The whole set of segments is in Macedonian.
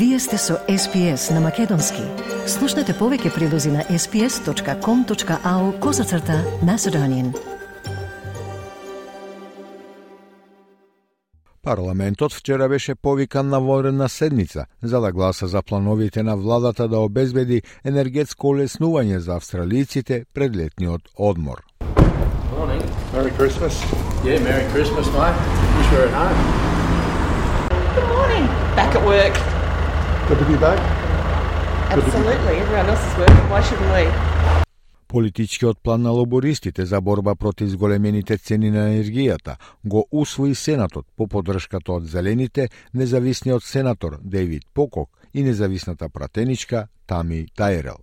Вие сте со SPS на Македонски. Слушнете повеќе прилози на sps.com.au козацрта на Седонин. Парламентот вчера беше повикан на военна седница за да гласа за плановите на владата да обезбеди енергетско олеснување за австралиците пред летниот одмор. Morning. Merry Christmas. Yeah, Merry Christmas, mate. Wish we were at home. Good morning. Back at work. Good to be back. Absolutely. Everyone else is working. Why shouldn't we? Политичкиот план на лобористите за борба против зголемените цени на енергијата го усвои Сенатот по поддршката од Зелените, независниот сенатор Дейвид Покок и независната пратеничка Тами Тајрел.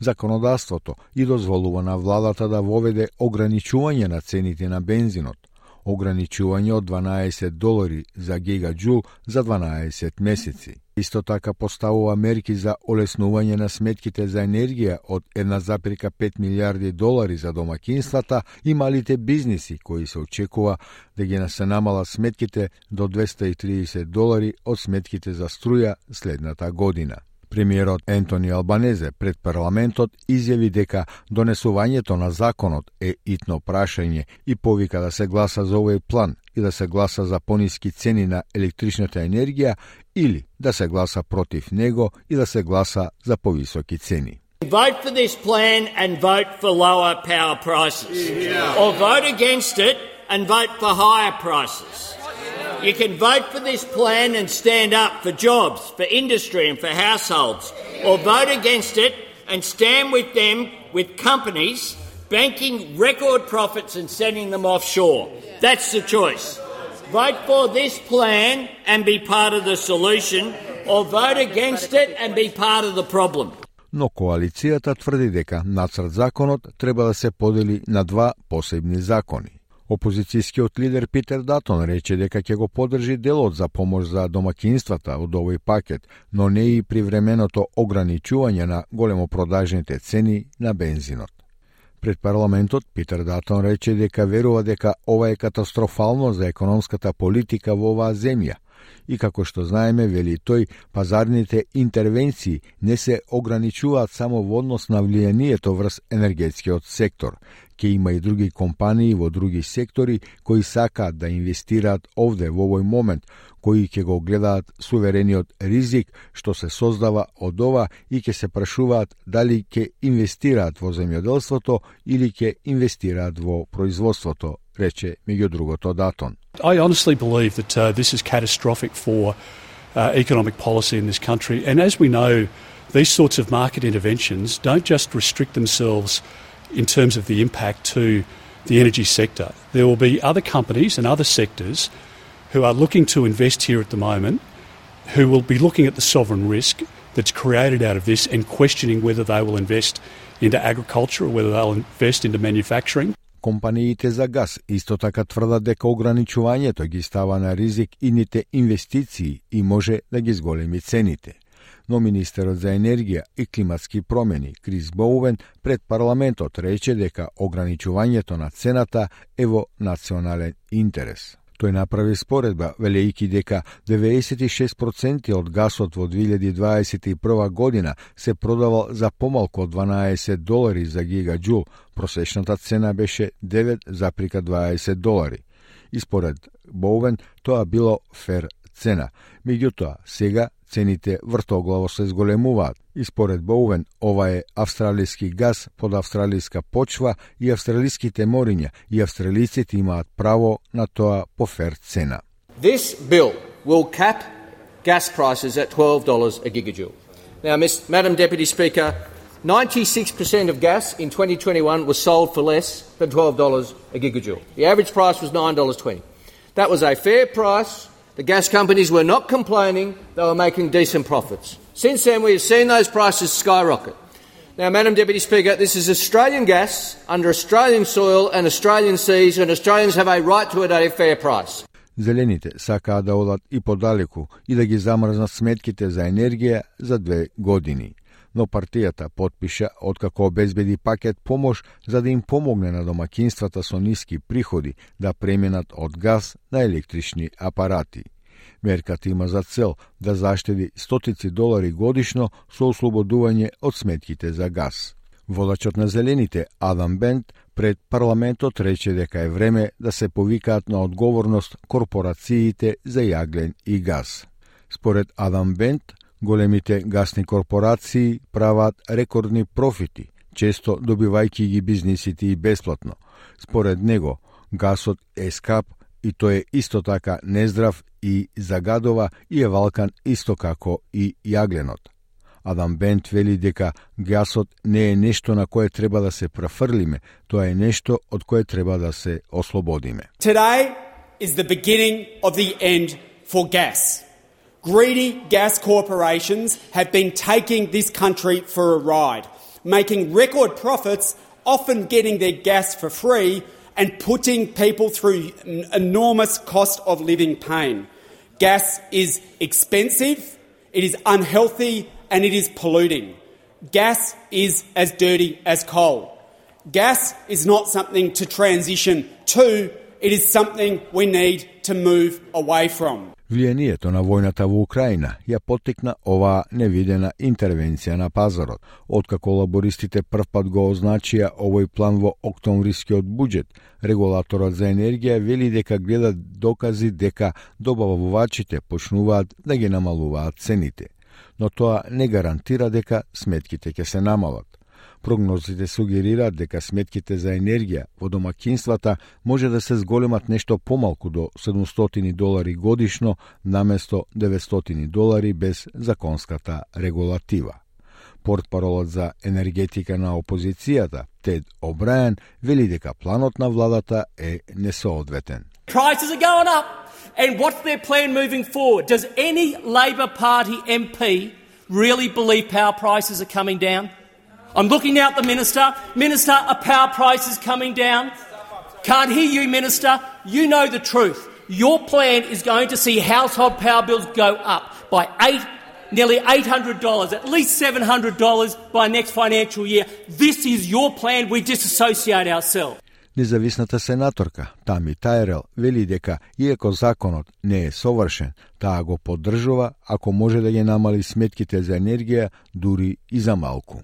Законодавството и дозволува на владата да воведе ограничување на цените на бензинот, ограничување од 12 долари за гигаджул за 12 месеци. Исто така поставува мерки за олеснување на сметките за енергија од 1,5 милиарди долари за домакинствата и малите бизниси кои се очекува да ги се намала сметките до 230 долари од сметките за струја следната година. Премиерот Ентони Албанезе пред парламентот изјави дека донесувањето на законот е итно прашање и повика да се гласа за овој план и да се гласа за пониски цени на електричната енергија или да се гласа против него и да се гласа за повисоки цени. Vote for this plan and vote for lower power prices. Or vote against it and vote for higher prices. You can vote for this plan and stand up for jobs, for industry and for households. Or vote against it and stand with them, with companies, banking record profits and sending them offshore. That's the choice. Vote for this plan and be part of the solution, or vote against it and be part of the problem. но коалицијата тврди дека нацрт законот треба да се подели на два посебни закони. Опозицијскиот лидер Питер Датон рече дека ќе го подржи делот за помош за домакинствата од овој пакет, но не и привременото ограничување на големопродажните цени на бензинот. Пред парламентот Питер Датон рече дека верува дека ова е катастрофално за економската политика во оваа земја и како што знаеме, вели тој, пазарните интервенции не се ограничуваат само во однос на влијанието врз енергетскиот сектор. Ке има и други компании во други сектори кои сакаат да инвестираат овде во овој момент, кои ќе го гледаат суверениот ризик што се создава од ова и ќе се прашуваат дали ќе инвестираат во земјоделството или ќе инвестираат во производството, I honestly believe that uh, this is catastrophic for uh, economic policy in this country. And as we know, these sorts of market interventions don't just restrict themselves in terms of the impact to the energy sector. There will be other companies and other sectors who are looking to invest here at the moment who will be looking at the sovereign risk that's created out of this and questioning whether they will invest into agriculture or whether they'll invest into manufacturing. Компаниите за газ исто така тврдат дека ограничувањето ги става на ризик ините инвестиции и може да ги зголеми цените. Но министерот за енергија и климатски промени Крис Боувен пред парламентот рече дека ограничувањето на цената е во национален интерес. Тој направи споредба, велејќи дека 96% од гасот во 2021 година се продавал за помалку од 12 долари за гигаджул, просечната цена беше 9,20 долари. И според Боувен тоа било фер цена. Меѓутоа, сега цените вртоглаво се зголемуваат. И според Боувен, ова е австралиски газ под австралиска почва и австралиските мориња и австралиците имаат право на тоа по фер цена. This bill will cap gas prices at $12 a gigajoule. Now, Ms. Madam Deputy Speaker, 96% of gas in 2021 was sold for less than $12 a gigajoule. The average price was $9.20. That was a fair price. The gas companies were not complaining, they were making decent profits. Since then, we have seen those prices skyrocket. Now, Madam Deputy Speaker, this is Australian gas under Australian soil and Australian seas, and Australians have a right to it at a fair price. Зелените сакаат да одат и подалеку и да ги замрзнат сметките за енергија за две години. Но партијата потпиша откако обезбеди пакет помош за да им помогне на домакинствата со ниски приходи да пременат од газ на електрични апарати. Мерката има за цел да заштеди стотици долари годишно со ослободување од сметките за газ. Водачот на Зелените, Адам Бент, пред парламентот рече дека е време да се повикаат на одговорност корпорациите за јаглен и газ. Според Адам Бент, големите гасни корпорации прават рекордни профити, често добивајќи ги бизнисите и бесплатно. Според него, гасот е скап и тој е исто така нездрав и загадува и е валкан исто како и јагленот. Адам Бент вели дека гасот не е нешто на кое треба да се префрлиме, тоа е нешто од кое треба да се ослободиме. Today is the beginning of the end for gas. Greedy gas corporations have been taking this country for a ride, making record profits, often getting their gas for free, and putting people through enormous cost of living pain. Gas is expensive, it is unhealthy, and it is polluting. Gas is as dirty as coal. Gas is not something to transition to, it is something we need to move away from. Влијанието на војната во Украина ја потекна оваа невидена интервенција на пазарот. Откако лабористите првпат го означија овој план во октомврискиот буџет, регулаторот за енергија вели дека гледа докази дека добавувачите почнуваат да ги намалуваат цените но тоа не гарантира дека сметките ќе се намалат. Прогнозите сугерираат дека сметките за енергија во домакинствата може да се зголемат нешто помалку до 700 долари годишно наместо 900 долари без законската регулатива. Портпаролот за енергетика на опозицијата, Тед Обрајан, вели дека планот на владата е несоодветен. Prices are going up. And what's their plan moving forward? Does any Labor Party MP really believe power prices are coming down? I'm looking now at the Minister. Minister, are power prices coming down? Can't hear you, Minister. You know the truth. Your plan is going to see household power bills go up by eight, nearly $800, at least $700 by next financial year. This is your plan. We disassociate ourselves. Независната сенаторка Тами Тајрел вели дека иако законот не е совршен, таа го поддржува ако може да ги намали сметките за енергија дури и за малку.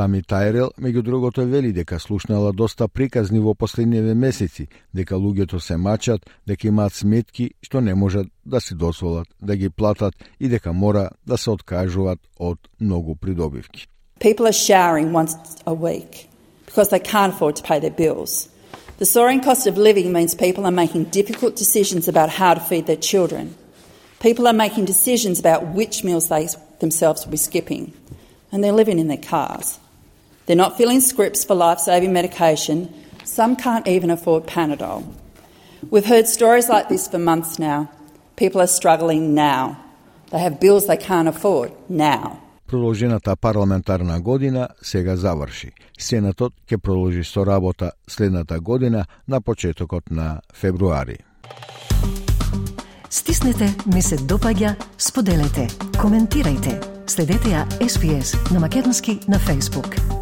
Тами Тајрел, меѓу другото, вели дека слушнала доста приказни во последниве месеци, дека луѓето се мачат, дека имаат сметки што не можат да си дозволат да ги платат и дека мора да се откажуваат од многу придобивки. People are showering once a week because they can't afford to pay their bills. The soaring cost of living means people are making difficult decisions about how to feed their children. People are making decisions about which meals they themselves will be skipping, and they're living in their cars. They're not filling scripts for life saving medication. Some can't even afford Panadol. We've heard stories like this for months now. People are struggling now. They have bills they can't afford now. Продолжената парламентарна година сега заврши. Сенатот ќе продолжи со работа следната година на почетокот на февруари. Стиснете, ми се допаѓа, споделете, коментирајте. Следете ја SPS на Македонски на Facebook.